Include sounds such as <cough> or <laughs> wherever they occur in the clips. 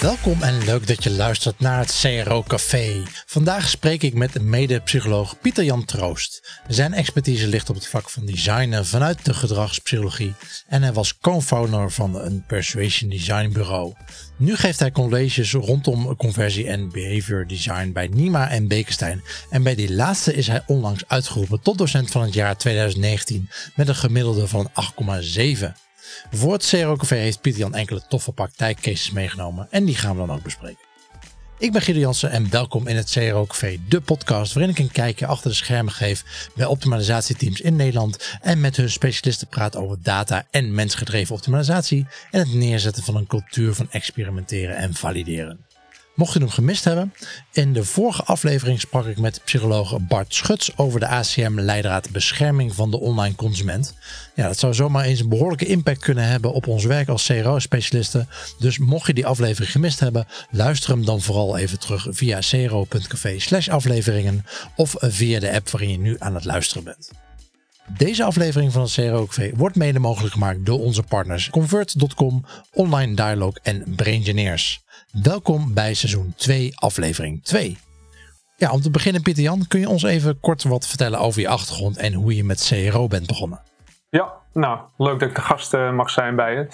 Welkom en leuk dat je luistert naar het CRO Café. Vandaag spreek ik met mede-psycholoog Pieter Jan Troost. Zijn expertise ligt op het vak van designen vanuit de gedragspsychologie en hij was co-founder van een persuasion design bureau. Nu geeft hij colleges rondom conversie en behavior design bij Nima en Bekenstein. En bij die laatste is hij onlangs uitgeroepen tot docent van het jaar 2019 met een gemiddelde van 8,7. Voor het CRO Café heeft Pieter Jan enkele toffe praktijkcases meegenomen en die gaan we dan ook bespreken. Ik ben Guido Jansen en welkom in het CRO Café, de podcast waarin ik een kijkje achter de schermen geef bij optimalisatieteams in Nederland en met hun specialisten praat over data en mensgedreven optimalisatie en het neerzetten van een cultuur van experimenteren en valideren. Mocht je hem gemist hebben, in de vorige aflevering sprak ik met psycholoog Bart Schuts over de ACM-leidraad bescherming van de online consument. Ja, dat zou zomaar eens een behoorlijke impact kunnen hebben op ons werk als CRO-specialisten. Dus mocht je die aflevering gemist hebben, luister hem dan vooral even terug via cro.café slash afleveringen of via de app waarin je nu aan het luisteren bent. Deze aflevering van het CRO-café wordt mede mogelijk gemaakt door onze partners Convert.com, Online Dialogue en Braingineers. Welkom bij seizoen 2, aflevering 2. Ja, om te beginnen, Pieter Jan, kun je ons even kort wat vertellen over je achtergrond en hoe je met CRO bent begonnen? Ja, nou, leuk dat ik de gast uh, mag zijn bij je.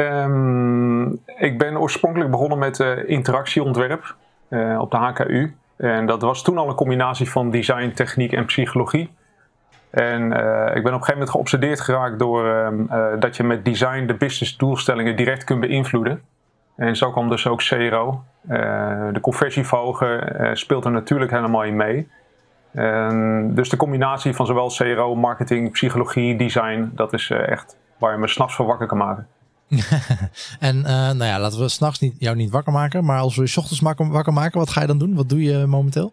Um, ik ben oorspronkelijk begonnen met uh, interactieontwerp uh, op de HKU. En dat was toen al een combinatie van design, techniek en psychologie. En ik ben op een gegeven moment geobsedeerd geraakt door ehm, dat je met design de business doelstellingen direct kunt beïnvloeden. En zo kwam dus ook CRO. Uh, de conversie verhogen uh, speelt er natuurlijk helemaal in mee. dus de combinatie van zowel CRO, marketing, psychologie, design, dat is echt waar je me s'nachts voor wakker kan maken. <laughs> en nou ja, laten we s'nachts niet, jou niet wakker maken, maar als we je ochtends wakker maken, wat ga je dan doen? Wat doe je momenteel?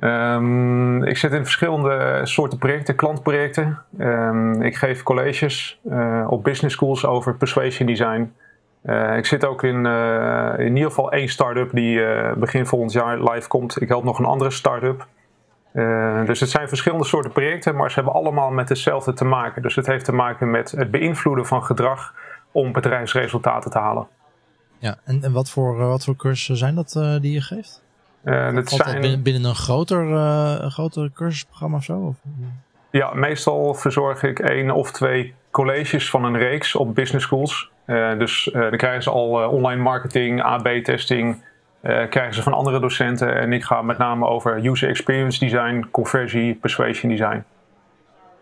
Um, ik zit in verschillende soorten projecten, klantprojecten. Um, ik geef colleges op business schools over persuasion design. Uh, ik zit ook in, uh, in ieder geval één start-up die begin volgend jaar live komt. Ik help nog een andere start-up. dus het zijn verschillende soorten projecten, maar ze hebben allemaal met hetzelfde te maken. Dus het heeft te maken met het beïnvloeden van gedrag om bedrijfsresultaten te halen. Ja, en, en wat, voor, wat voor cursussen zijn dat die je geeft? Dat zijn... binnen, binnen, een groter, groter cursusprogramma of zo? Of? Ja, meestal verzorg ik één of twee colleges van een reeks op business schools. Uh, dus uh, dan krijgen ze al uh, online marketing, AB-testing, krijgen ze van andere docenten. En ik ga met name over user experience design, conversie, persuasion design.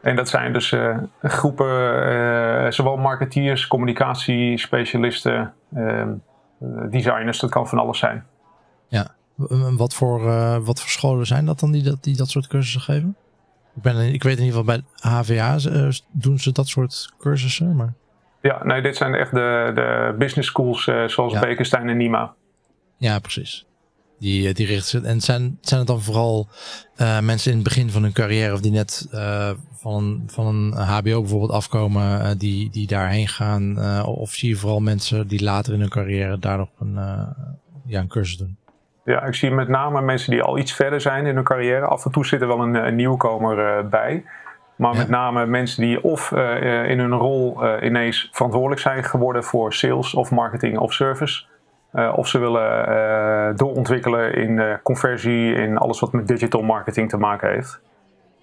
En dat zijn dus groepen, zowel marketeers, communicatiespecialisten, ehm, designers, dat kan van alles zijn. Ja, wat voor, wat voor scholen zijn dat dan die dat, die dat soort cursussen geven? Ik, ben, ik weet in ieder geval bij HVA doen ze dat soort cursussen, maar... Ja, nee, dit zijn echt de, de business schools uh, zoals ja. Bekenstein en Nima. Ja, precies. Die, die richten En zijn, zijn het dan vooral uh, mensen in het begin van hun carrière of die net uh, van, van een HBO bijvoorbeeld afkomen, die, die daarheen gaan? of zie je vooral mensen die later in hun carrière daar nog een, ja, een cursus doen? Ja, ik zie met name mensen die al iets verder zijn in hun carrière. Af en toe zit er wel een, een nieuwkomer bij. Maar met name mensen die of uh, in hun rol uh, ineens verantwoordelijk zijn geworden voor sales of marketing of service. Uh, of ze willen doorontwikkelen in conversie, in alles wat met digital marketing te maken heeft.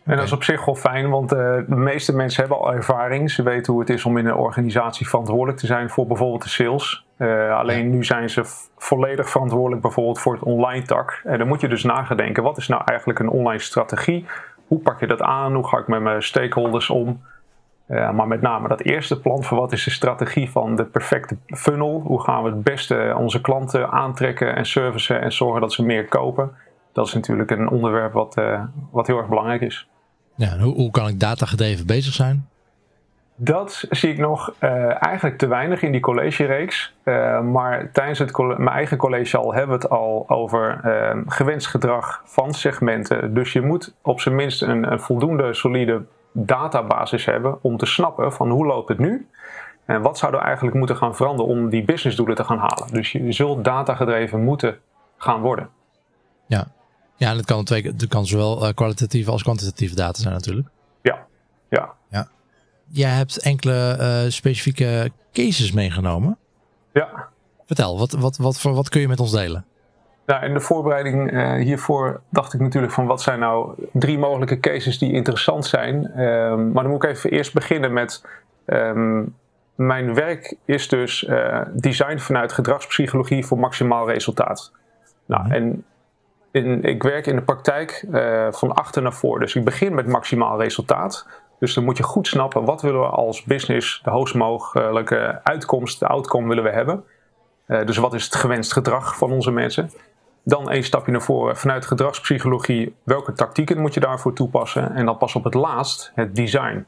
En dat is op zich wel fijn, want de meeste mensen hebben al ervaring. Ze weten hoe het is om in een organisatie verantwoordelijk te zijn voor bijvoorbeeld de sales. Alleen nu zijn ze volledig verantwoordelijk bijvoorbeeld voor het online tak. En dan moet je dus nagedenken, wat is nou eigenlijk een online strategie? hoe pak je dat aan? Hoe ga ik met mijn stakeholders om? Uh, maar met name dat eerste plan voor wat is de strategie van de perfecte funnel? Hoe gaan we het beste onze klanten aantrekken en servicen en zorgen dat ze meer kopen? Dat is natuurlijk een onderwerp wat, uh, wat heel erg belangrijk is. Ja, hoe, hoe kan ik datagedreven bezig zijn? Dat zie ik nog uh, eigenlijk te weinig in die collegereeks. Uh, maar tijdens het mijn eigen college al hebben we het al over uh, gewenst gedrag van segmenten. Dus je moet op zijn minst een, een, voldoende solide databasis hebben om te snappen van hoe loopt het nu? En wat zou er eigenlijk moeten gaan veranderen om die businessdoelen te gaan halen? Dus je zult datagedreven moeten gaan worden. Ja, ja en het kan, twee, kan zowel kwalitatieve als kwantitatieve data zijn natuurlijk. Ja, ja. ja jij hebt enkele uh, specifieke cases meegenomen. Ja. Vertel, wat, wat, wat, wat kun je met ons delen? Nou, in de voorbereiding uh, hiervoor dacht ik natuurlijk van wat zijn nou drie mogelijke cases die interessant zijn. Um, maar dan moet ik even eerst beginnen met um, mijn werk is dus uh, design vanuit gedragspsychologie voor maximaal resultaat. Nou, mhm. en in, ik werk in de praktijk uh, van achter naar voor. Dus ik begin met maximaal resultaat. Dus dan moet je goed snappen wat willen we als business de hoogst mogelijke uitkomst, de outcome willen we hebben. Uh, dus wat is het gewenst gedrag van onze mensen? Dan een stapje naar voren vanuit gedragspsychologie. Welke tactieken moet je daarvoor toepassen? En dan pas op het laatst het design.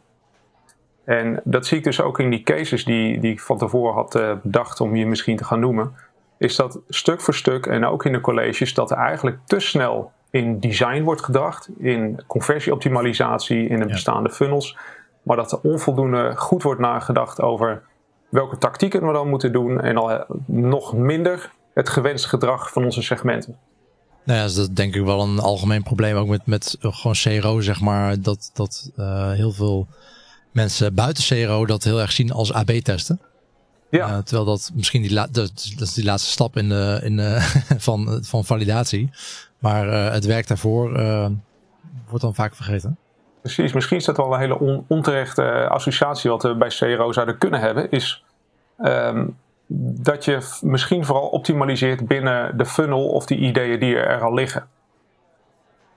En dat zie ik dus ook in die cases die, die ik van tevoren had uh, bedacht om hier misschien te gaan noemen. Is dat stuk voor stuk en ook in de colleges dat er eigenlijk te snel in design wordt gedacht. In conversieoptimalisatie, in de bestaande funnels. Maar dat er onvoldoende goed wordt nagedacht over welke tactieken we dan moeten doen. En al nog minder het gewenst gedrag van onze segmenten. Nou ja, dat is denk ik wel een algemeen probleem ook met, met gewoon CRO, zeg maar. Dat, dat uh, heel veel mensen buiten CRO dat heel erg zien als AB-testen. Ja. Uh, terwijl dat misschien die, la dat, is die laatste stap in de, in de <laughs> van, van validatie. Maar uh, het werk daarvoor wordt dan vaak vergeten. Precies, misschien is dat wel een hele on onterechte associatie wat we bij CRO zouden kunnen hebben. Is um, dat je misschien vooral optimaliseert binnen de funnel of die ideeën die er al liggen.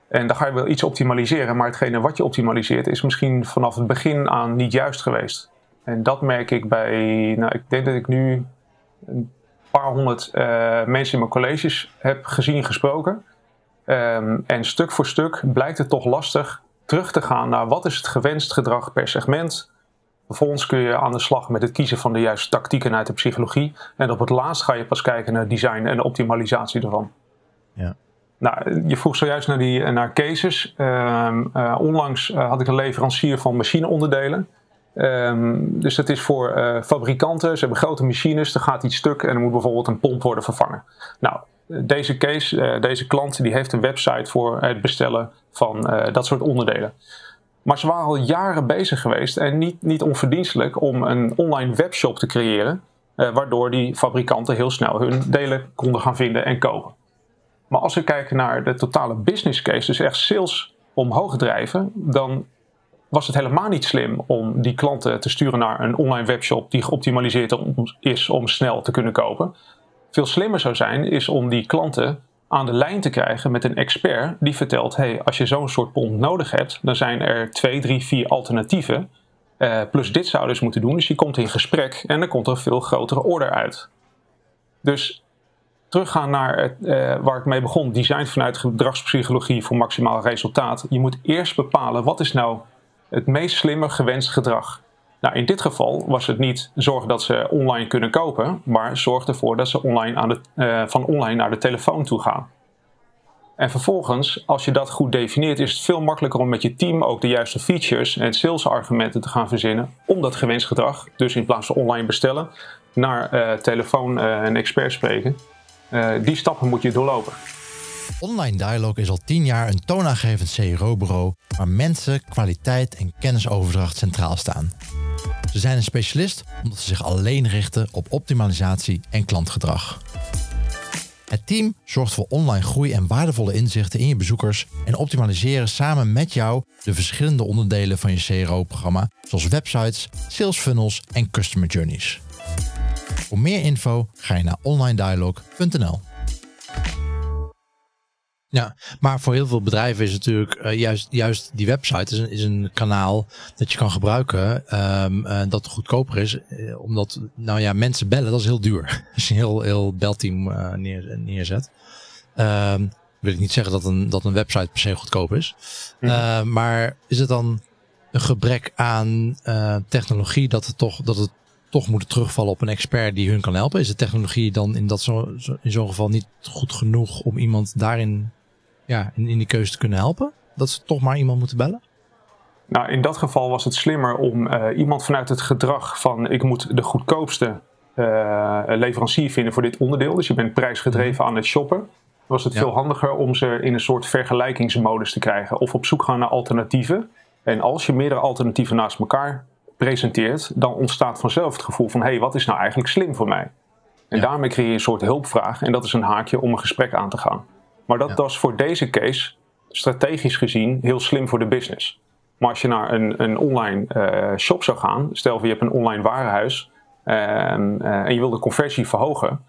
En dan ga je wel iets optimaliseren, maar hetgene wat je optimaliseert is misschien vanaf het begin aan niet juist geweest. En dat merk ik bij, nou ik denk dat ik nu een paar honderd mensen in mijn colleges heb gezien, gesproken. Um, en stuk voor stuk blijkt het toch lastig terug te gaan naar wat is het gewenst gedrag per segment. Vervolgens kun je aan de slag met het kiezen van de juiste tactieken uit de psychologie. En op het laatst ga je pas kijken naar design en de optimalisatie ervan. Ja. Nou, je vroeg zojuist naar, die, naar cases. Um, uh, onlangs uh, had ik een leverancier van machineonderdelen. Um, dus dat is voor uh, fabrikanten. Ze hebben grote machines, er gaat iets stuk en er moet bijvoorbeeld een pomp worden vervangen. Nou, deze case, deze klant, die heeft een website voor het bestellen van dat soort onderdelen. Maar ze waren al jaren bezig geweest en niet, niet onverdienstelijk om een online webshop te creëren. waardoor die fabrikanten heel snel hun delen konden gaan vinden en kopen. Maar als we kijken naar de totale business case, dus echt sales omhoog drijven, dan was het helemaal niet slim om die klanten te sturen naar een online webshop die geoptimaliseerd is om snel te kunnen kopen. Veel slimmer zou zijn, is om die klanten aan de lijn te krijgen met een expert die vertelt: hey, als je zo'n soort pomp nodig hebt, dan zijn er twee, drie, vier alternatieven. Uh, plus dit zou dus moeten doen. Dus je komt in gesprek en dan komt er een veel grotere order uit. Dus teruggaan naar het, uh, waar ik mee begon, design vanuit gedragspsychologie voor maximaal resultaat. Je moet eerst bepalen wat is nou het meest slimme gewenst gedrag. Nou, in dit geval was het niet zorgen dat ze online kunnen kopen, maar zorg ervoor dat ze online aan de, uh, van online naar de telefoon toe gaan. En vervolgens, als je dat goed definieert, is het veel makkelijker om met je team ook de juiste features en salesargumenten te gaan verzinnen om dat gewenst gedrag, dus in plaats van online bestellen, naar uh, telefoon uh, een expert spreken, die stappen moet je doorlopen. Online Dialogue is al tien jaar een toonaangevend CRO-bureau waar mensen, kwaliteit en kennisoverdracht centraal staan. Ze zijn een specialist omdat ze zich alleen richten op optimalisatie en klantgedrag. Het team zorgt voor online groei en waardevolle inzichten in je bezoekers en optimaliseren samen met jou de verschillende onderdelen van je CRO-programma, zoals websites, sales funnels en customer journeys. Voor meer info ga je naar onlinedialog.nl. Ja, maar voor heel veel bedrijven is natuurlijk uh, juist, juist die website is een, is een kanaal dat je kan gebruiken um, uh, dat goedkoper is. Uh, omdat, nou ja, mensen bellen, dat is heel duur. <laughs> Als je een heel, heel belteam neer, neerzet. Um, wil ik niet zeggen dat een, dat een website per se goedkoop is. Mm. maar is het dan een gebrek aan technologie dat het toch, dat het toch moeten terugvallen op een expert die hun kan helpen? Is de technologie dan in, dat zo, in zo'n geval niet goed genoeg om iemand daarin ja, in, in die keuze te kunnen helpen? Dat ze toch maar iemand moeten bellen? Nou, in dat geval was het slimmer om uh, iemand vanuit het gedrag van ik moet de goedkoopste uh, leverancier vinden voor dit onderdeel. Dus je bent prijsgedreven mhm. aan het shoppen. Was het veel handiger om ze in een soort vergelijkingsmodus te krijgen of op zoek gaan naar alternatieven. En als je meerdere alternatieven naast elkaar presenteert, dan ontstaat vanzelf het gevoel van hé, hey, wat is nou eigenlijk slim voor mij? En daarmee creëer je een soort hulpvraag en dat is een haakje om een gesprek aan te gaan. Maar dat was voor deze case strategisch gezien heel slim voor de business. Maar als je naar een, een online uh, shop zou gaan, stel je hebt een online warenhuis ehm, uh, en je wil de conversie verhogen,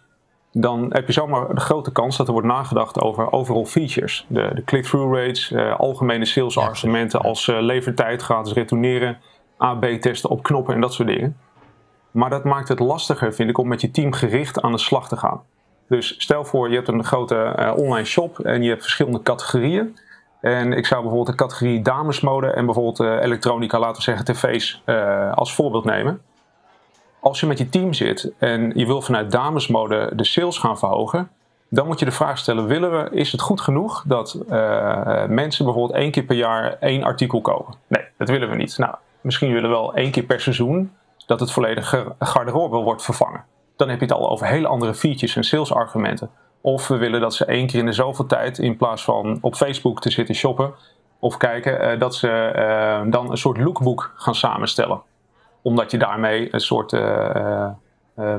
dan heb je zomaar de grote kans dat er wordt nagedacht over overall features. De, de click-through rates, uh, algemene sales argumenten als levertijd, gratis retourneren, AB-testen op knoppen en dat soort dingen. Maar dat maakt het lastiger, vind ik, om met je team gericht aan de slag te gaan. Dus stel voor, je hebt een grote online shop en je hebt verschillende categorieën. En ik zou bijvoorbeeld de categorie damesmode en bijvoorbeeld uh, elektronica, laten we zeggen tv's, uh, als voorbeeld nemen. Als je met je team zit en je wil vanuit damesmode de sales gaan verhogen, dan moet je de vraag stellen: willen we, is het goed genoeg dat mensen bijvoorbeeld één keer per jaar één artikel kopen? Nee, dat willen we niet. Nou, misschien willen we wel één keer per seizoen dat het volledige garderobe wordt vervangen. Dan heb je het al over hele andere features en salesargumenten. Of we willen dat ze één keer in de zoveel tijd, in plaats van op Facebook te zitten shoppen of kijken, uh, dat ze uh, dan een soort lookbook gaan samenstellen. Omdat je daarmee een soort uh,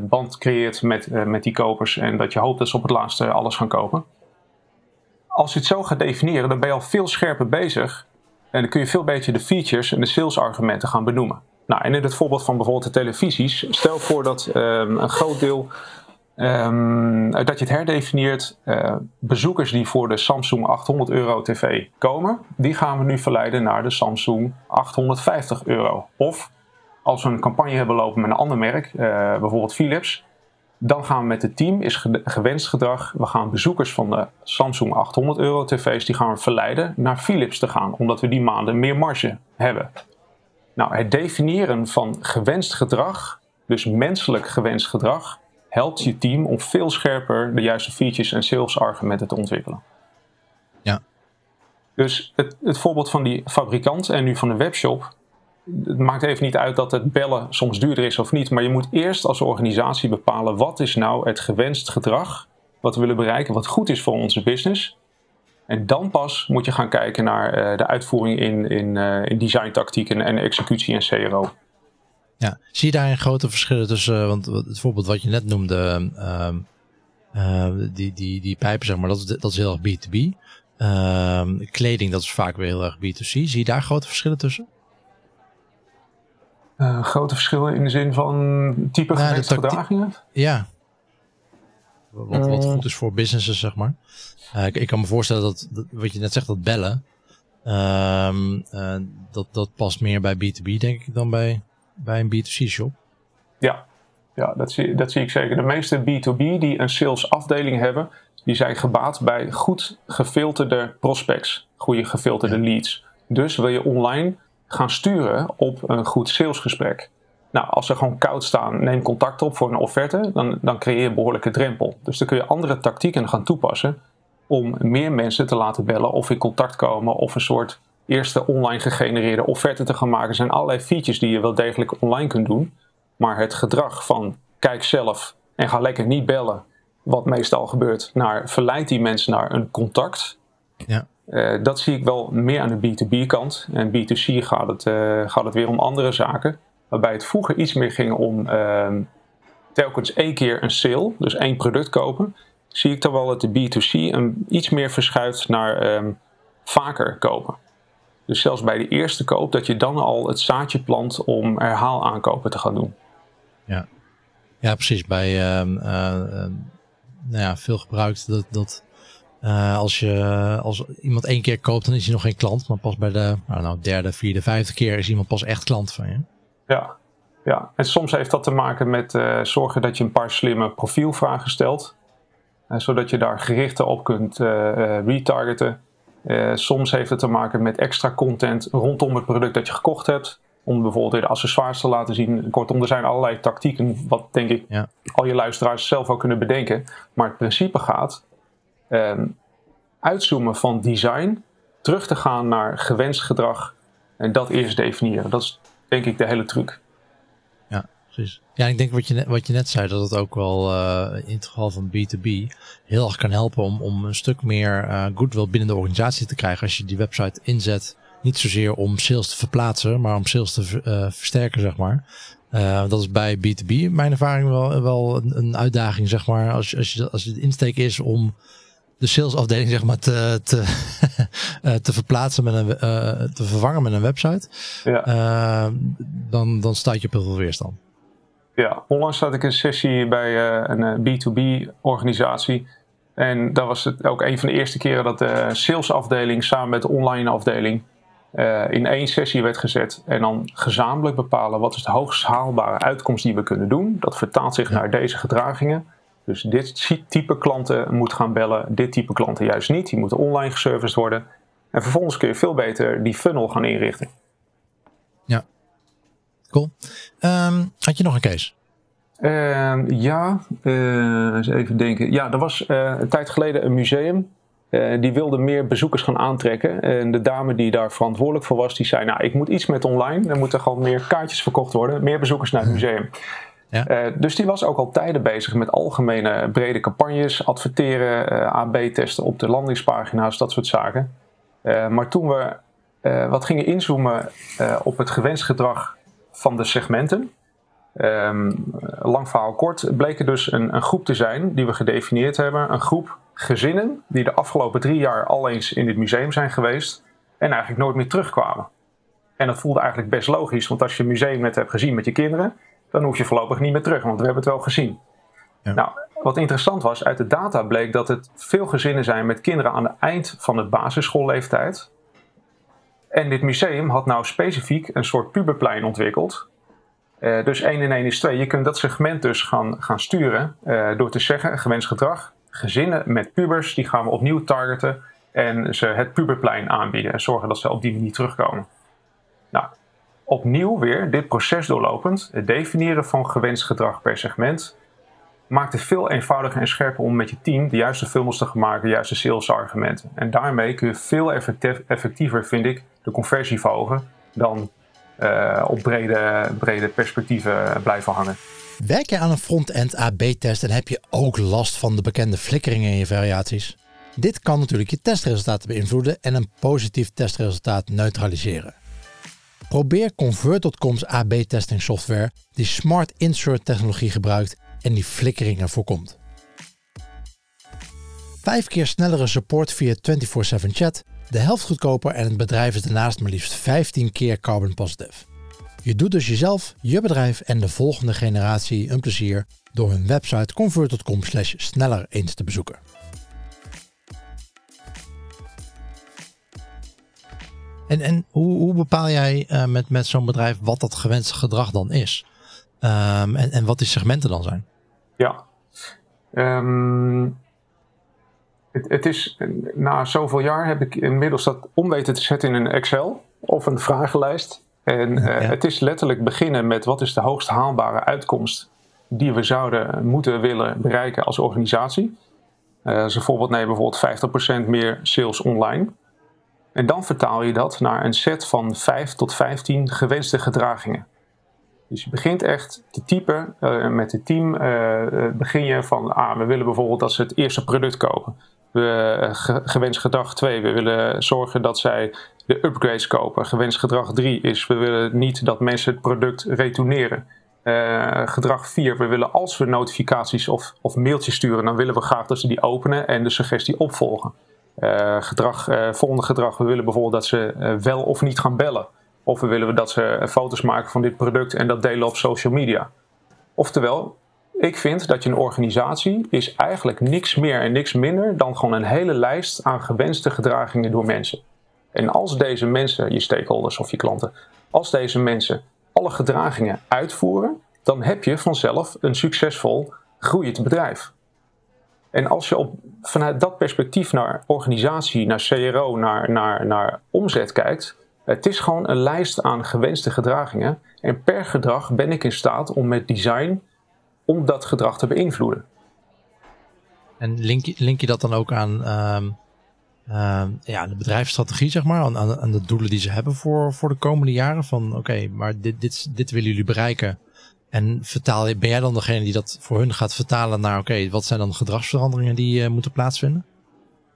band creëert met, met die kopers en dat je hoopt dat ze op het laatste alles gaan kopen. Als je het zo gaat definiëren, dan ben je al veel scherper bezig en dan kun je veel beter de features en de salesargumenten gaan benoemen. Nou, en in het voorbeeld van bijvoorbeeld de televisies, stel voor dat ehm, een groot deel Um, dat je het herdefinieert. Uh, bezoekers die voor de Samsung 800 euro TV komen, die gaan we nu verleiden naar de Samsung 850 euro. Of als we een campagne hebben lopen met een ander merk, uh, bijvoorbeeld Philips, dan gaan we met het team, is gewenst gedrag, we gaan bezoekers van de Samsung 800 euro tv's, die gaan we verleiden naar Philips te gaan, omdat we die maanden meer marge hebben. Nou, het definiëren van gewenst gedrag, dus menselijk gewenst gedrag, helpt je team om veel scherper de juiste features en sales argumenten te ontwikkelen. Ja. Dus het, het voorbeeld van die fabrikant en nu van de webshop. Het maakt even niet uit dat het bellen soms duurder is of niet. Maar je moet eerst als organisatie bepalen wat is nou het gewenst gedrag. Wat we willen bereiken, wat goed is voor onze business. En dan pas moet je gaan kijken naar uh, de uitvoering in, in, uh, in designtactieken en executie en CRO. Ja, zie je daar een grote verschillen tussen, eh, want het voorbeeld wat je net noemde, uh, uh, die, die, die pijpen zeg maar, dat is, dat is heel erg B2B. Uh, kleding, dat is vaak weer heel erg B2C. Zie je daar grote verschillen tussen? Uh, grote verschillen in de zin van type nou, gedragingen? Ja. Wat, wat goed is voor businesses, zeg maar. Ik, ik, kan me voorstellen dat, dat, wat je net zegt, dat bellen, ehm, dat, dat past meer bij B2B, denk ik, dan bij bij een B2C-shop? Ja, ja dat, zie, dat zie ik zeker. De meeste B2B die een sales afdeling hebben, die zijn gebaat bij goed gefilterde prospects, goede gefilterde leads. Dus wil je online gaan sturen op een goed salesgesprek. Nou, als ze gewoon koud staan, neem contact op voor een offerte, dan, dan creëer je een behoorlijke drempel. Dus dan kun je andere tactieken gaan toepassen om meer mensen te laten bellen of in contact komen of een soort eerste online gegenereerde offerte te gaan maken. Er zijn allerlei features die je wel degelijk online kunt doen. Maar het gedrag van kijk zelf en ga lekker niet bellen, wat meestal gebeurt, naar verleidt die mensen naar een contact. Ja. Uh, dat zie ik wel meer aan de B2B kant. En B2C gaat het, uh, gaat het weer om andere zaken. Waarbij het vroeger iets meer ging om uh, telkens één keer een sale, dus één product kopen. Zie ik dan wel dat de B2C een, iets meer verschuift naar ehm, vaker kopen. Dus zelfs bij de eerste koop, dat je dan al het zaadje plant om herhaalaankopen te gaan doen. Ja, ja precies. Bij uh, uh, nou ja, veel gebruikt dat, dat uh, als, je, als iemand één keer koopt, dan is hij nog geen klant. Maar pas bij de nou, derde, vierde, vijfde keer is iemand pas echt klant van je. Ja, ja. en soms heeft dat te maken met zorgen dat je een paar slimme profielvragen stelt. Uh, zodat je daar gerichter op kunt retargeten. Uh, soms heeft het te maken met extra content rondom het product dat je gekocht hebt. Om bijvoorbeeld de accessoires te laten zien. Kortom, er zijn allerlei tactieken, wat denk ik ja. al je luisteraars zelf ook kunnen bedenken. Maar het principe gaat um, uitzoomen van design, terug te gaan naar gewenst gedrag en dat eerst definiëren. Dat is denk ik de hele truc. Ja, ik denk wat je, net, wat je net zei, dat het ook wel uh, in het geval van B2B heel erg kan helpen om, om een stuk meer uh, goodwill binnen de organisatie te krijgen. Als je die website inzet niet zozeer om sales te verplaatsen, maar om sales te versterken, zeg maar. dat is bij B2B mijn ervaring wel, wel een, een, uitdaging, zeg maar. Als, als, je, als je de insteek is om de salesafdeling zeg maar te, te, uh, <laughs> te verplaatsen met een, uh, te vervangen met een website, ja. uh, dan, dan staat je op heel veel weerstand. Ja, onlangs had ik een sessie bij een B2B organisatie. En dat was het ook een van de eerste keren dat de salesafdeling samen met de online afdeling in één sessie werd gezet. En dan gezamenlijk bepalen wat is de hoogst haalbare uitkomst die we kunnen doen. Dat vertaalt zich naar deze gedragingen. Dus dit type klanten moet gaan bellen, dit type klanten juist niet. Die moeten online geserviced worden. En vervolgens kun je veel beter die funnel gaan inrichten. Cool. Um, had je nog een case? Uh, ja, uh, eens even denken. Ja, er was uh, een tijd geleden een museum. Uh, die wilde meer bezoekers gaan aantrekken. En de dame die daar verantwoordelijk voor was, die zei: Nou, ik moet iets met online. Er moeten gewoon meer kaartjes verkocht worden. Meer bezoekers naar het museum. Ja. Dus die was ook al tijden bezig met algemene brede campagnes, adverteren, eh, AB-testen op de landingspagina's, dat soort zaken. Maar toen we wat gingen inzoomen op het gewenst gedrag van de segmenten, um, lang verhaal kort, bleek er dus een, een, groep te zijn die we gedefinieerd hebben. Een groep gezinnen die de afgelopen drie jaar al eens in dit museum zijn geweest en eigenlijk nooit meer terugkwamen. En dat voelde eigenlijk best logisch, want als je een museum net hebt gezien met je kinderen, dan hoef je voorlopig niet meer terug, want we hebben het wel gezien. Ja. Nou, wat interessant was, uit de data bleek dat het veel gezinnen zijn met kinderen aan het eind van de basisschoolleeftijd. En dit museum had nou specifiek een soort puberplein ontwikkeld. Uh, dus 1 in 1 is 2. Je kunt dat segment dus gaan, gaan sturen uh, door te zeggen, gewenst gedrag, gezinnen met pubers, die gaan we opnieuw targeten en ze het puberplein aanbieden en zorgen dat ze op die manier terugkomen. Nou, opnieuw weer dit proces doorlopend, het definiëren van gewenst gedrag per segment, maakt het veel eenvoudiger en scherper om met je team de juiste funnels te maken, de juiste salesargumenten. En daarmee kun je veel effectiever, vind ik, de conversie verhogen dan uh, op brede, brede perspectieven blijven hangen. Werk je aan een front-end AB-test en heb je ook last van de bekende flikkeringen in je variaties? Dit kan natuurlijk je testresultaten beïnvloeden en een positief testresultaat neutraliseren. Probeer Convert.com's AB-testing software die Smart Insert technologie gebruikt en die flikkeringen voorkomt. Vijf keer snellere support via 24/7 chat, de helft goedkoper en het bedrijf is daarnaast maar liefst 15 keer carbon positive. Je doet dus jezelf, je bedrijf en de volgende generatie een plezier door hun website convert.com sneller eens te bezoeken. En, en hoe, hoe bepaal jij uh, met, met zo'n bedrijf wat dat gewenste gedrag dan is? Um, en, en wat die segmenten dan zijn? Ja, um, het, het, is na zoveel jaar heb ik inmiddels dat om weten te zetten in een Excel of een vragenlijst. En uh, ja. het is letterlijk beginnen met wat is de hoogst haalbare uitkomst die we zouden moeten willen bereiken als organisatie. Uh, als een voorbeeld bijvoorbeeld 50% meer sales online. En dan vertaal je dat naar een set van 5 tot 15 gewenste gedragingen. Dus je begint echt te typen uh, met het team. Uh, begin je van, ah, we willen bijvoorbeeld dat ze het eerste product kopen. We, ge gewenst gedrag 2, we willen zorgen dat zij de upgrades kopen. Gewenst gedrag 3 is, we willen niet dat mensen het product retourneren. Gedrag 4, we willen als we notificaties of, of mailtjes sturen, dan willen we graag dat ze die openen en de suggestie opvolgen. Gedrag, volgende gedrag, we willen bijvoorbeeld dat ze wel of niet gaan bellen. Of we willen dat ze foto's maken van dit product en dat delen op social media. Oftewel, ik vind dat je een organisatie is eigenlijk niks meer en niks minder dan gewoon een hele lijst aan gewenste gedragingen door mensen. En als deze mensen, je stakeholders of je klanten, als deze mensen alle gedragingen uitvoeren, dan heb je vanzelf een succesvol groeiend bedrijf. En als je op, vanuit dat perspectief naar organisatie, naar CRO, naar, naar, naar omzet kijkt, het is gewoon een lijst aan gewenste gedragingen. En per gedrag ben ik in staat om met design om dat gedrag te beïnvloeden. En link, link je dat dan ook aan um, um, ja, de bedrijfsstrategie, zeg maar, aan, aan, de doelen die ze hebben voor, voor de komende jaren? Van oké, maar dit, dit, dit willen jullie bereiken. En vertaal, ben jij dan degene die dat voor hun gaat vertalen naar, oké, wat zijn dan gedragsveranderingen die uh, moeten plaatsvinden?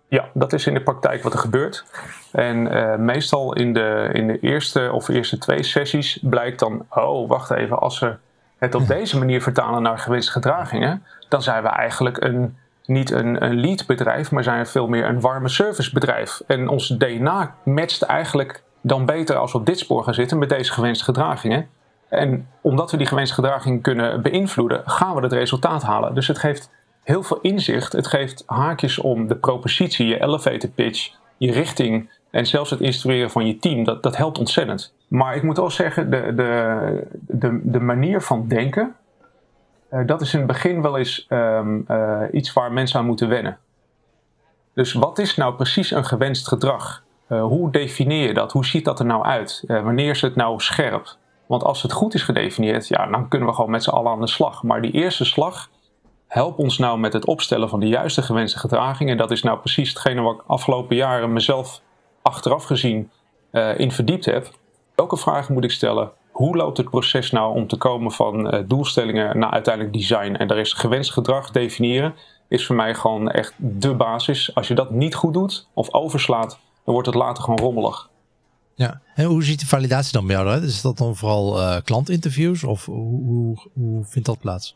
Ja, dat is in de praktijk wat er gebeurt. En uh, meestal in de, in de eerste of eerste twee sessies blijkt dan, oh wacht even, als we het op deze manier vertalen naar gewenste gedragingen, dan zijn we eigenlijk een, niet een, een lead bedrijf, maar zijn we veel meer een warme service bedrijf. En ons DNA matcht eigenlijk dan beter als we op dit spoor gaan zitten met deze gewenste gedragingen. En omdat we die gewenste gedragingen kunnen beïnvloeden, gaan we het resultaat halen. Dus het geeft heel veel inzicht. Het geeft haakjes om de propositie, je elevator pitch, je richting en zelfs het instrueren van je team. Dat, dat helpt ontzettend. Maar ik moet wel zeggen, de, de, de, de manier van denken, uh, dat is in het begin wel eens um, uh, iets waar mensen aan moeten wennen. Dus wat is nou precies een gewenst gedrag? Uh, hoe definieer je dat? Hoe ziet dat er nou uit? wanneer is het nou scherp? Want als het goed is gedefinieerd, ja, dan kunnen we gewoon met z'n allen aan de slag. Maar die eerste slag, help ons nou met het opstellen van de juiste gewenste gedragingen. Dat is nou precies hetgene wat ik afgelopen jaren mezelf achteraf gezien uh, in verdiept heb. Welke vragen moet ik stellen? Hoe loopt het proces nou om te komen van uh, doelstellingen naar uiteindelijk design? En daar is gewenst gedrag definiëren, is voor mij gewoon echt de basis. Als je dat niet goed doet of overslaat, dan wordt het later gewoon rommelig. Ja, en hoe ziet de validatie dan bij jou? Is dat dan vooral uh, klantinterviews of hoe, hoe, hoe, vindt dat plaats?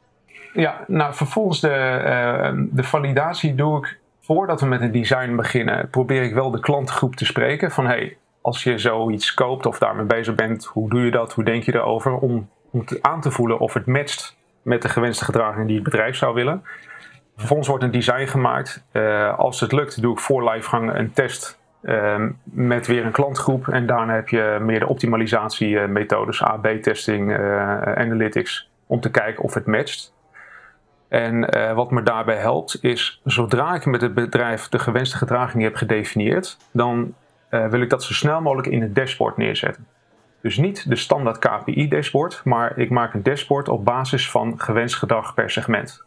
Ja, nou vervolgens de, uh, de validatie doe ik voordat we met het design beginnen. Probeer ik wel de klantgroep te spreken van hey, als je zoiets koopt of daarmee bezig bent, hoe doe je dat? Hoe denk je erover? Om, om aan te voelen of het matcht met de gewenste gedragingen die het bedrijf zou willen. Vervolgens wordt een design gemaakt. Uh, als het lukt, doe ik voor livegang een test uh, met weer een klantgroep. En daarna heb je meer de optimalisatiemethodes, AB-testing, uh, analytics, om te kijken of het matcht. En uh, wat me daarbij helpt is, zodra ik met het bedrijf de gewenste gedraging heb gedefinieerd, dan uh, wil ik dat zo snel mogelijk in het dashboard neerzetten. Dus niet de standaard KPI-dashboard, maar ik maak een dashboard op basis van gewenst gedrag per segment.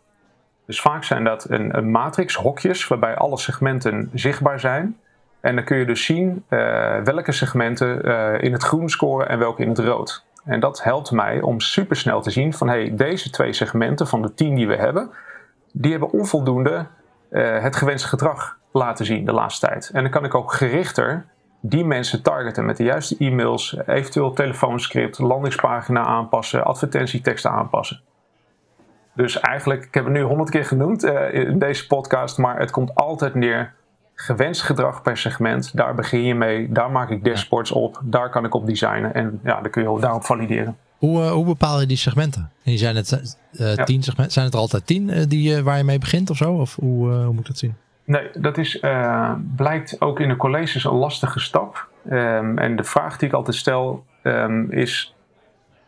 Dus vaak zijn dat een, een matrix, hokjes, waarbij alle segmenten zichtbaar zijn. En dan kun je dus zien uh, welke segmenten in het groen scoren en welke in het rood. En dat helpt mij om supersnel te zien van hey, deze twee segmenten van de tien die we hebben, die hebben onvoldoende uh, het gewenste gedrag laten zien de laatste tijd. En dan kan ik ook gerichter die mensen targeten met de juiste e-mails, eventueel telefoonscript, landingspagina aanpassen, advertentieteksten aanpassen. Dus eigenlijk, ik heb het nu honderd keer genoemd uh, in deze podcast, maar het komt altijd neer gewenst gedrag per segment. Daar begin je mee, daar maak ik dashboards op, daar kan ik op designen en ja, dan kun je daarop valideren. Hoe, uh, hoe bepaal je die segmenten? En zijn het uh, ja. tien segmenten? Zijn het er altijd tien uh, die, waar je mee begint of zo? Of hoe, hoe moet ik dat zien? Nee, dat is, blijkt ook in de colleges een lastige stap. Um, en de vraag die ik altijd stel um, is: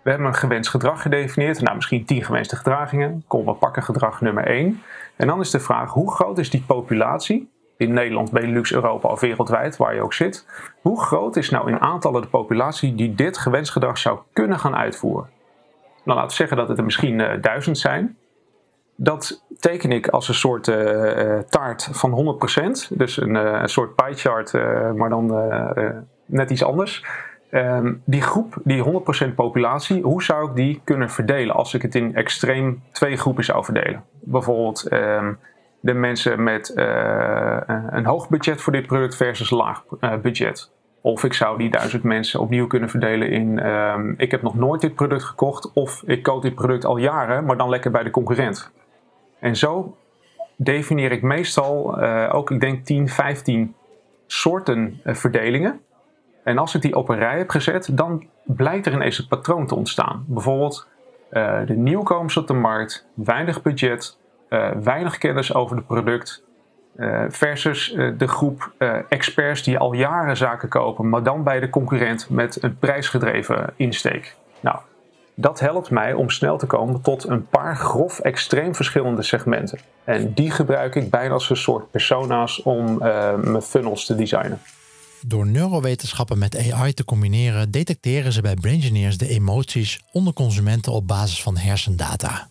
we hebben een gewenst gedrag gedefinieerd. Nou, misschien tien gewenste gedragingen. Kom, we pakken gedrag nummer één. En dan is de vraag: hoe groot is die populatie in Nederland, Benelux, Europa of wereldwijd, waar je ook zit. Hoe groot is nou in aantallen de populatie die dit gewenst gedrag zou kunnen gaan uitvoeren? Nou, laten we zeggen dat het er misschien uh, duizend zijn. Dat teken ik als een soort uh, taart van 100%. Dus een, een soort pie chart, maar dan net iets anders. Um, die groep, die 100% populatie, hoe zou ik die kunnen verdelen als ik het in extreem twee groepen zou verdelen? Bijvoorbeeld um, de mensen met uh, een hoog budget voor dit product versus laag uh, budget. Of ik zou die duizend mensen opnieuw kunnen verdelen in um, ik heb nog nooit dit product gekocht of ik koop dit product al jaren, maar dan lekker bij de concurrent. En zo definieer ik meestal uh, ook, ik denk 10, 15 soorten verdelingen. En als ik die op een rij heb gezet, dan blijkt er ineens een patroon te ontstaan. Bijvoorbeeld de nieuwkomers op de markt, weinig budget, uh, weinig kennis over het product. Uh, versus uh, de groep experts die al jaren zaken kopen, maar dan bij de concurrent met een prijsgedreven insteek. Nou, dat helpt mij om snel te komen tot een paar grof extreem verschillende segmenten. En die gebruik ik bijna als een soort persona's om mijn funnels te designen. Door neurowetenschappen met AI te combineren, detecteren ze bij Braingineers de emoties onder consumenten op basis van hersendata.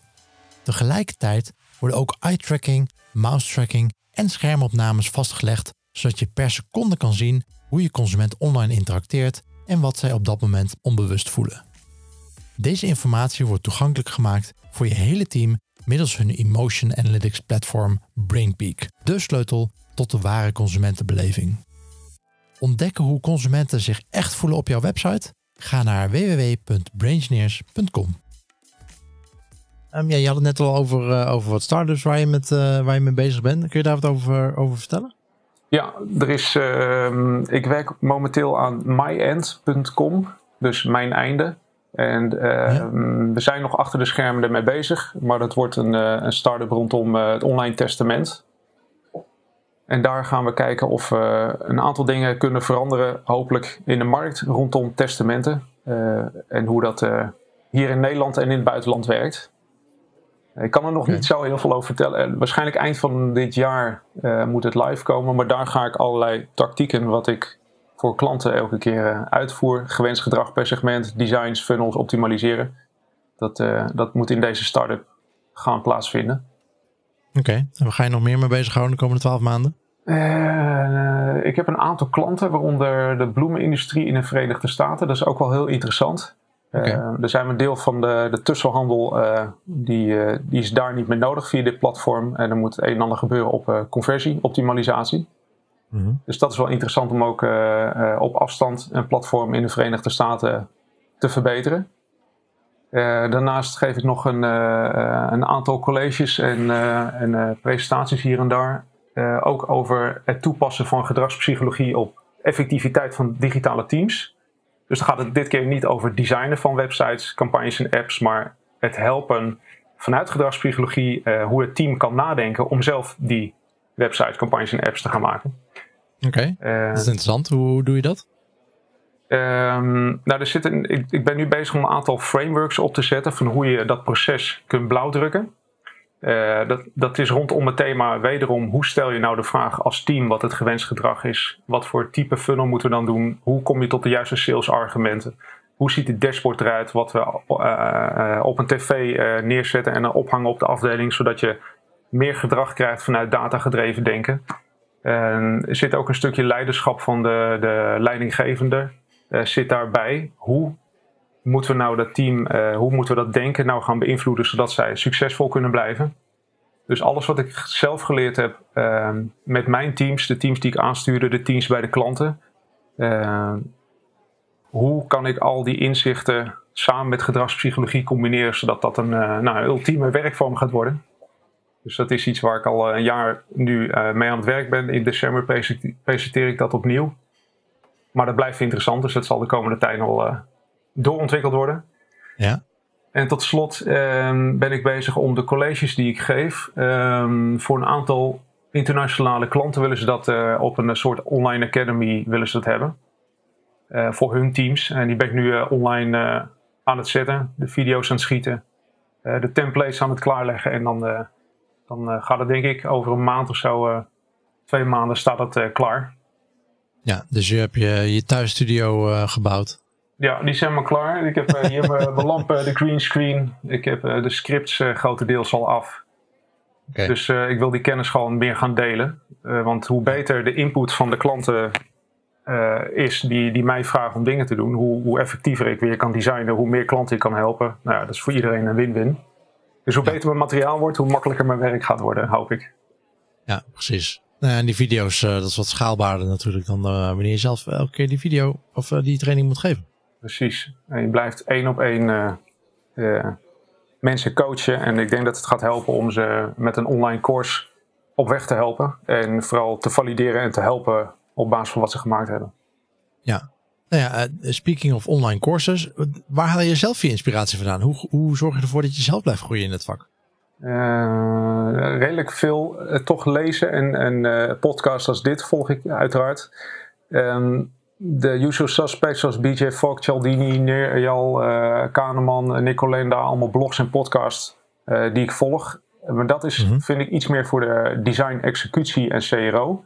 Tegelijkertijd worden ook eye-tracking, mouse-tracking en schermopnames vastgelegd, zodat je per seconde kan zien hoe je consument online interacteert en wat zij op dat moment onbewust voelen. Deze informatie wordt toegankelijk gemaakt voor je hele team middels hun Emotion Analytics platform BrainPeak, de sleutel tot de ware consumentenbeleving. Ontdekken hoe consumenten zich echt voelen op jouw website? Ga naar www.braingineers.com. Um, ja, je had het net al over, uh, over wat startups waar je, met, uh, waar je mee bezig bent. Kun je daar wat over, over vertellen? Ja, er is, uh, ik werk momenteel aan myend.com, dus mijn einde. En ja. we zijn nog achter de schermen ermee bezig, maar dat wordt een, een start-up rondom het online testament. En daar gaan we kijken of we een aantal dingen kunnen veranderen, hopelijk in de markt rondom testamenten. en hoe dat hier in Nederland en in het buitenland werkt. Ik kan er nog niet zo heel veel over vertellen. Waarschijnlijk eind van dit jaar uh, moet het live komen. Maar daar ga ik allerlei tactieken wat ik voor klanten elke keer uh, uitvoer. Gewenst gedrag per segment, designs, funnels optimaliseren. Dat, uh, dat moet in deze start-up gaan plaatsvinden. Oké, okay. en waar ga je nog meer mee bezighouden de komende twaalf maanden? ik heb een aantal klanten, waaronder de bloemenindustrie in de Verenigde Staten. Dat is ook wel heel interessant. Okay. Uh, er zijn een deel van de, de tussenhandel, uh, die, uh, die is daar niet meer nodig via dit platform. En er moet een en ander gebeuren op conversie, optimalisatie. Mm -hmm. Dus dat is wel interessant om ook op afstand een platform in de Verenigde Staten te verbeteren. daarnaast geef ik nog een, een aantal colleges en, en presentaties hier en daar. ook over het toepassen van gedragspsychologie op effectiviteit van digitale teams. Dus dan gaat het dit keer niet over het designen van websites, campagnes en apps, maar het helpen vanuit gedragspsychologie uh, hoe het team kan nadenken om zelf die websites, campagnes en apps te gaan maken. Oké, okay. uh, dat is interessant. Hoe, hoe doe je dat? Um, nou, er zitten, ik, ik, ben nu bezig om een aantal frameworks op te zetten van hoe je dat proces kunt blauwdrukken. Uh, dat, dat is rondom het thema wederom, hoe stel je nou de vraag als team wat het gewenst gedrag is? Wat voor type funnel moeten we dan doen? Hoe kom je tot de juiste salesargumenten? Hoe ziet het dashboard eruit wat we uh, op een tv neerzetten en ophangen op de afdeling, zodat je meer gedrag krijgt vanuit datagedreven denken? er zit ook een stukje leiderschap van de, de leidinggevende zit daarbij. Hoe moeten we nou dat team, uh, hoe moeten we dat denken nou gaan beïnvloeden zodat zij succesvol kunnen blijven? Dus alles wat ik zelf geleerd heb uh, met mijn teams, de teams die ik aanstuurde, de teams bij de klanten. Uh, hoe kan ik al die inzichten samen met gedragspsychologie combineren zodat dat een, nou, ultieme werkvorm gaat worden? Dus dat is iets waar ik al een jaar nu mee aan het werk ben. In december presenteer ik dat opnieuw. Maar dat blijft interessant, dus dat zal de komende tijd al doorontwikkeld worden. Ja. En tot slot um, ben ik bezig om de colleges die ik geef, um, voor een aantal internationale klanten willen ze dat uh, op een soort online academy willen ze dat hebben. Uh, voor hun teams. En die ben ik nu uh, online aan het zetten, de video's aan het schieten, de templates aan het klaarleggen. En dan, dan gaat het denk ik over een maand of zo, twee maanden staat dat klaar. Ja, dus je hebt je, je thuisstudio gebouwd. Ja, die zijn maar klaar. Ik heb uh, hier mijn lampen, de green screen. Ik heb uh, de scripts grotendeels al af. Okay. Dus ik wil die kennis gewoon meer gaan delen. want hoe beter de input van de klanten is die, die mij vragen om dingen te doen, hoe, hoe effectiever ik weer kan designen, hoe meer klanten ik kan helpen. Nou ja, dat is voor iedereen een win-win. Dus hoe ja. beter mijn materiaal wordt, hoe makkelijker mijn werk gaat worden, hoop ik. Ja, precies. Nou ja, en die video's, dat is wat schaalbaarder natuurlijk dan wanneer je zelf elke keer die video of die training moet geven precies. En je blijft één op één uh, uh, mensen coachen. En ik denk dat het gaat helpen om ze met een online course op weg te helpen. En vooral te valideren en te helpen op basis van wat ze gemaakt hebben. Ja. Nou ja, uh, speaking of online courses, waar haal je zelf je inspiratie vandaan? Hoe, hoe zorg je ervoor dat je zelf blijft groeien in het vak? redelijk veel toch lezen en, en podcasts als dit volg ik uiteraard. Um, de usual suspects zoals BJ Fogg, Cialdini, Nerjal, uh, Kahneman, Nicolene, daar allemaal blogs en podcasts uh, die ik volg. Maar dat is, mm-hmm. vind ik, iets meer voor de design, executie en CRO.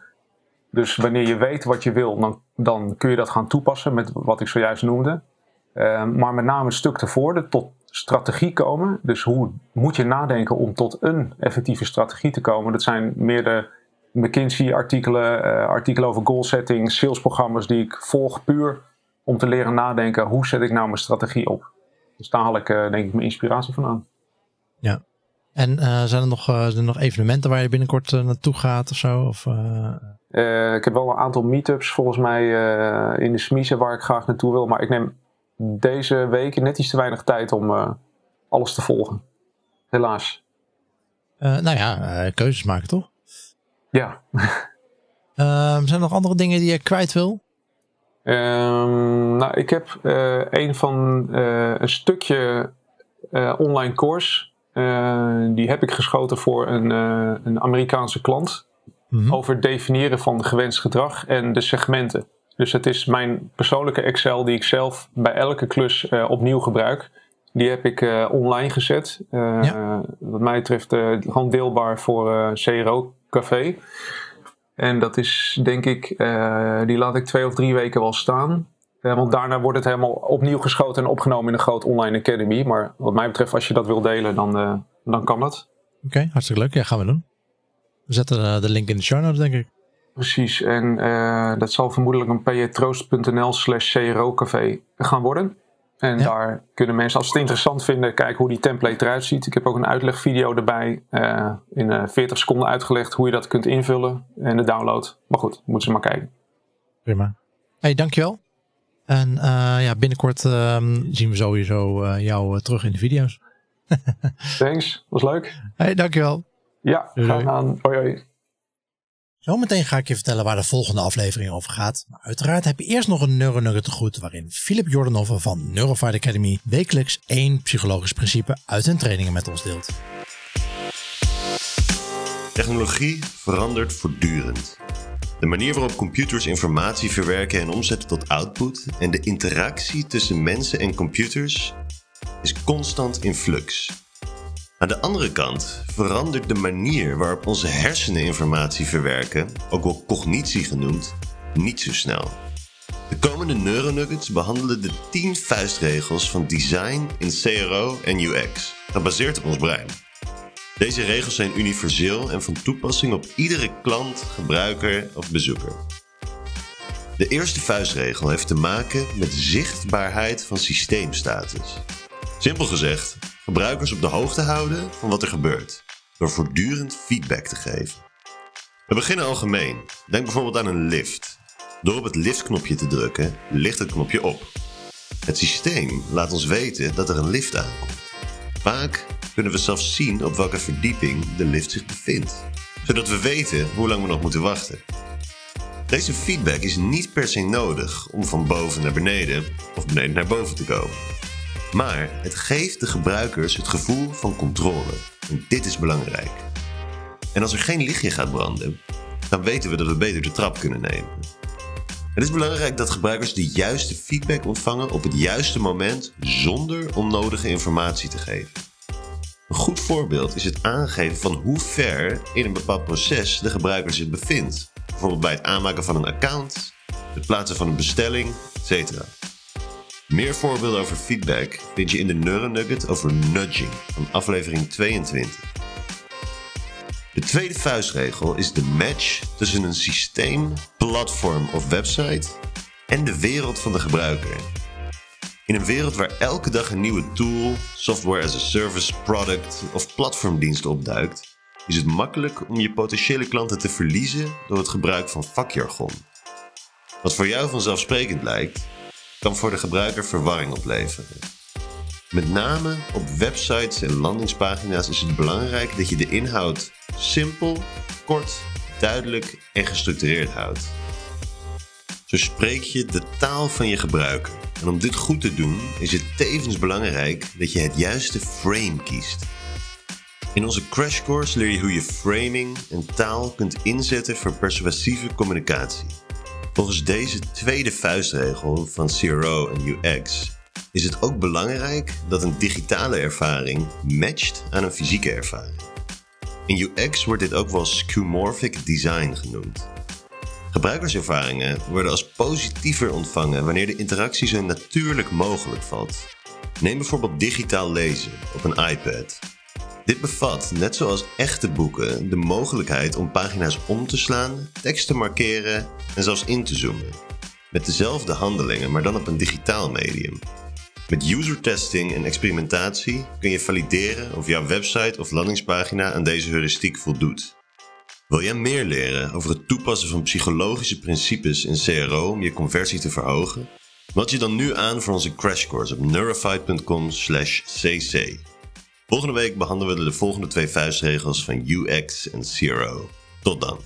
Dus wanneer je weet wat je wil, dan, dan kun je dat gaan toepassen met wat ik zojuist noemde. Uh, maar met name een stuk tevoren, tot strategie komen. Dus hoe moet je nadenken om tot een effectieve strategie te komen? Dat zijn meer de McKinsey-artikelen, uh, artikelen over goal setting, salesprogramma's die ik volg puur om te leren nadenken hoe zet ik nou mijn strategie op. Dus daar haal ik uh, denk ik mijn inspiratie vandaan. Ja. En zijn, er nog, zijn er nog evenementen waar je binnenkort naartoe gaat of zo? Of, ik heb wel een aantal meetups volgens mij in de Smiezen waar ik graag naartoe wil. Maar ik neem deze weken net iets te weinig tijd om alles te volgen. Helaas. nou ja, keuzes maken toch? Ja. Ehm, zijn er nog andere dingen die je kwijt wil? Um, nou, ik heb uh, een van uh, een stukje uh, online course. die heb ik geschoten voor een, een Amerikaanse klant. Mm -hmm. Over het definiëren van gewenst gedrag en de segmenten. Dus het is mijn persoonlijke Excel die ik zelf bij elke klus opnieuw gebruik. Die heb ik online gezet. Ja. Wat mij betreft gewoon deelbaar voor CRO Café. En dat is denk ik, uh, die laat ik twee of drie weken wel staan. Uh, want daarna wordt het helemaal opnieuw geschoten en opgenomen in een groot online academy. Maar wat mij betreft, als je dat wil delen, dan, uh, dan kan dat. Oké, okay, hartstikke leuk. Ja, gaan we doen. We zetten de link in de show notes, denk ik. Precies, en dat zal vermoedelijk een pjtroost.nl slash cro-café gaan worden. En daar kunnen mensen, als ze het interessant vinden, kijken hoe die template eruit ziet. Ik heb ook een uitlegvideo erbij, uh, in uh, 40 seconden uitgelegd hoe je dat kunt invullen en de download. Maar goed, moeten ze maar kijken. Prima. Hey, dankjewel. En uh, ja, binnenkort ehm, zien we sowieso eh, jou terug in de video's. <laughs> Thanks, was leuk. Hey, dankjewel. Ja, gaan aan. Hoi hoi. Zometeen ga ik je vertellen waar de volgende aflevering over gaat. Maar uiteraard heb je eerst nog een Neuronugget te goed waarin Philip Jordanova van Neurofight Academy wekelijks één psychologisch principe uit hun trainingen met ons deelt. Technologie verandert voortdurend. De manier waarop computers informatie verwerken en omzetten tot output en de interactie tussen mensen en computers is constant in flux. Aan de andere kant verandert de manier waarop onze hersenen informatie verwerken, ook wel cognitie genoemd, niet zo snel. De komende Neuronuggets behandelen de 10 vuistregels van design in CRO en UX, gebaseerd op ons brein. Deze regels zijn universeel en van toepassing op iedere klant, gebruiker of bezoeker. De eerste vuistregel heeft te maken met zichtbaarheid van systeemstatus. Simpel gezegd, gebruikers op de hoogte houden van wat er gebeurt, door voortdurend feedback te geven. We beginnen algemeen. Denk bijvoorbeeld aan een lift. Door op het liftknopje te drukken, ligt het knopje op. Het systeem laat ons weten dat er een lift aankomt. Vaak kunnen we zelfs zien op welke verdieping de lift zich bevindt, zodat we weten hoe lang we nog moeten wachten. Deze feedback is niet per se nodig om van boven naar beneden of beneden naar boven te komen. Maar het geeft de gebruikers het gevoel van controle. En dit is belangrijk. En als er geen lichtje gaat branden, dan weten we dat we beter de trap kunnen nemen. Het is belangrijk dat gebruikers de juiste feedback ontvangen op het juiste moment zonder onnodige informatie te geven. Een goed voorbeeld is het aangeven van hoe ver in een bepaald proces de gebruiker zich bevindt. Bijvoorbeeld bij het aanmaken van een account, het plaatsen van een bestelling, etc. Meer voorbeelden over feedback vind je in de Neuronugget over nudging van aflevering 22. De tweede vuistregel is de match tussen een systeem, platform of website en de wereld van de gebruiker. In een wereld waar elke dag een nieuwe tool, software as a service, product of platformdienst opduikt, is het makkelijk om je potentiële klanten te verliezen door het gebruik van vakjargon. Wat voor jou vanzelfsprekend lijkt, kan voor de gebruiker verwarring opleveren. Met name op websites en landingspagina's is het belangrijk dat je de inhoud simpel, kort, duidelijk en gestructureerd houdt. Zo spreek je de taal van je gebruiker. En om dit goed te doen is het tevens belangrijk dat je het juiste frame kiest. In onze crash course leer je hoe je framing en taal kunt inzetten voor persuasieve communicatie. Volgens deze tweede vuistregel van CRO en UX is het ook belangrijk dat een digitale ervaring matcht aan een fysieke ervaring. In UX wordt dit ook wel skeuomorphic design genoemd. Gebruikerservaringen worden als positiever ontvangen wanneer de interactie zo natuurlijk mogelijk valt. Neem bijvoorbeeld digitaal lezen op een iPad dit bevat, net zoals echte boeken, de mogelijkheid om pagina's om te slaan, tekst te markeren en zelfs in te zoomen. Met dezelfde handelingen, maar dan op een digitaal medium. Met user testing en experimentatie kun je valideren of jouw website of landingspagina aan deze heuristiek voldoet. Wil jij meer leren over het toepassen van psychologische principes in CRO om je conversie te verhogen? Meld je dan nu aan voor onze crashcourse op neurified.com/cc. Volgende week behandelen we de volgende twee vuistregels van UX en CRO. Tot dan.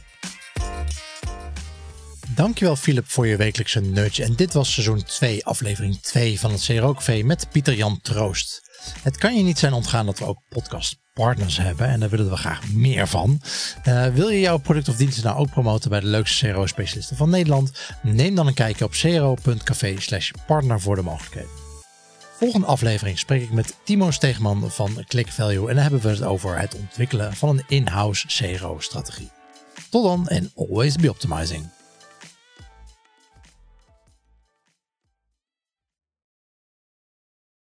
Dankjewel Philip voor je wekelijkse nudge. En dit was seizoen 2, aflevering 2 van het CRO Café met Pieter Jan Troost. Het kan je niet zijn ontgaan dat we ook podcastpartners hebben en daar willen we graag meer van. Uh, wil je jouw product of dienst nou ook promoten bij de leukste CRO-specialisten van Nederland? Neem dan een kijkje op cro.café slash partner voor de mogelijkheden. Volgende aflevering spreek ik met Timo Steegman van ClickValue en dan hebben we het over het ontwikkelen van een in-house CRO-strategie. Tot dan en always be optimizing.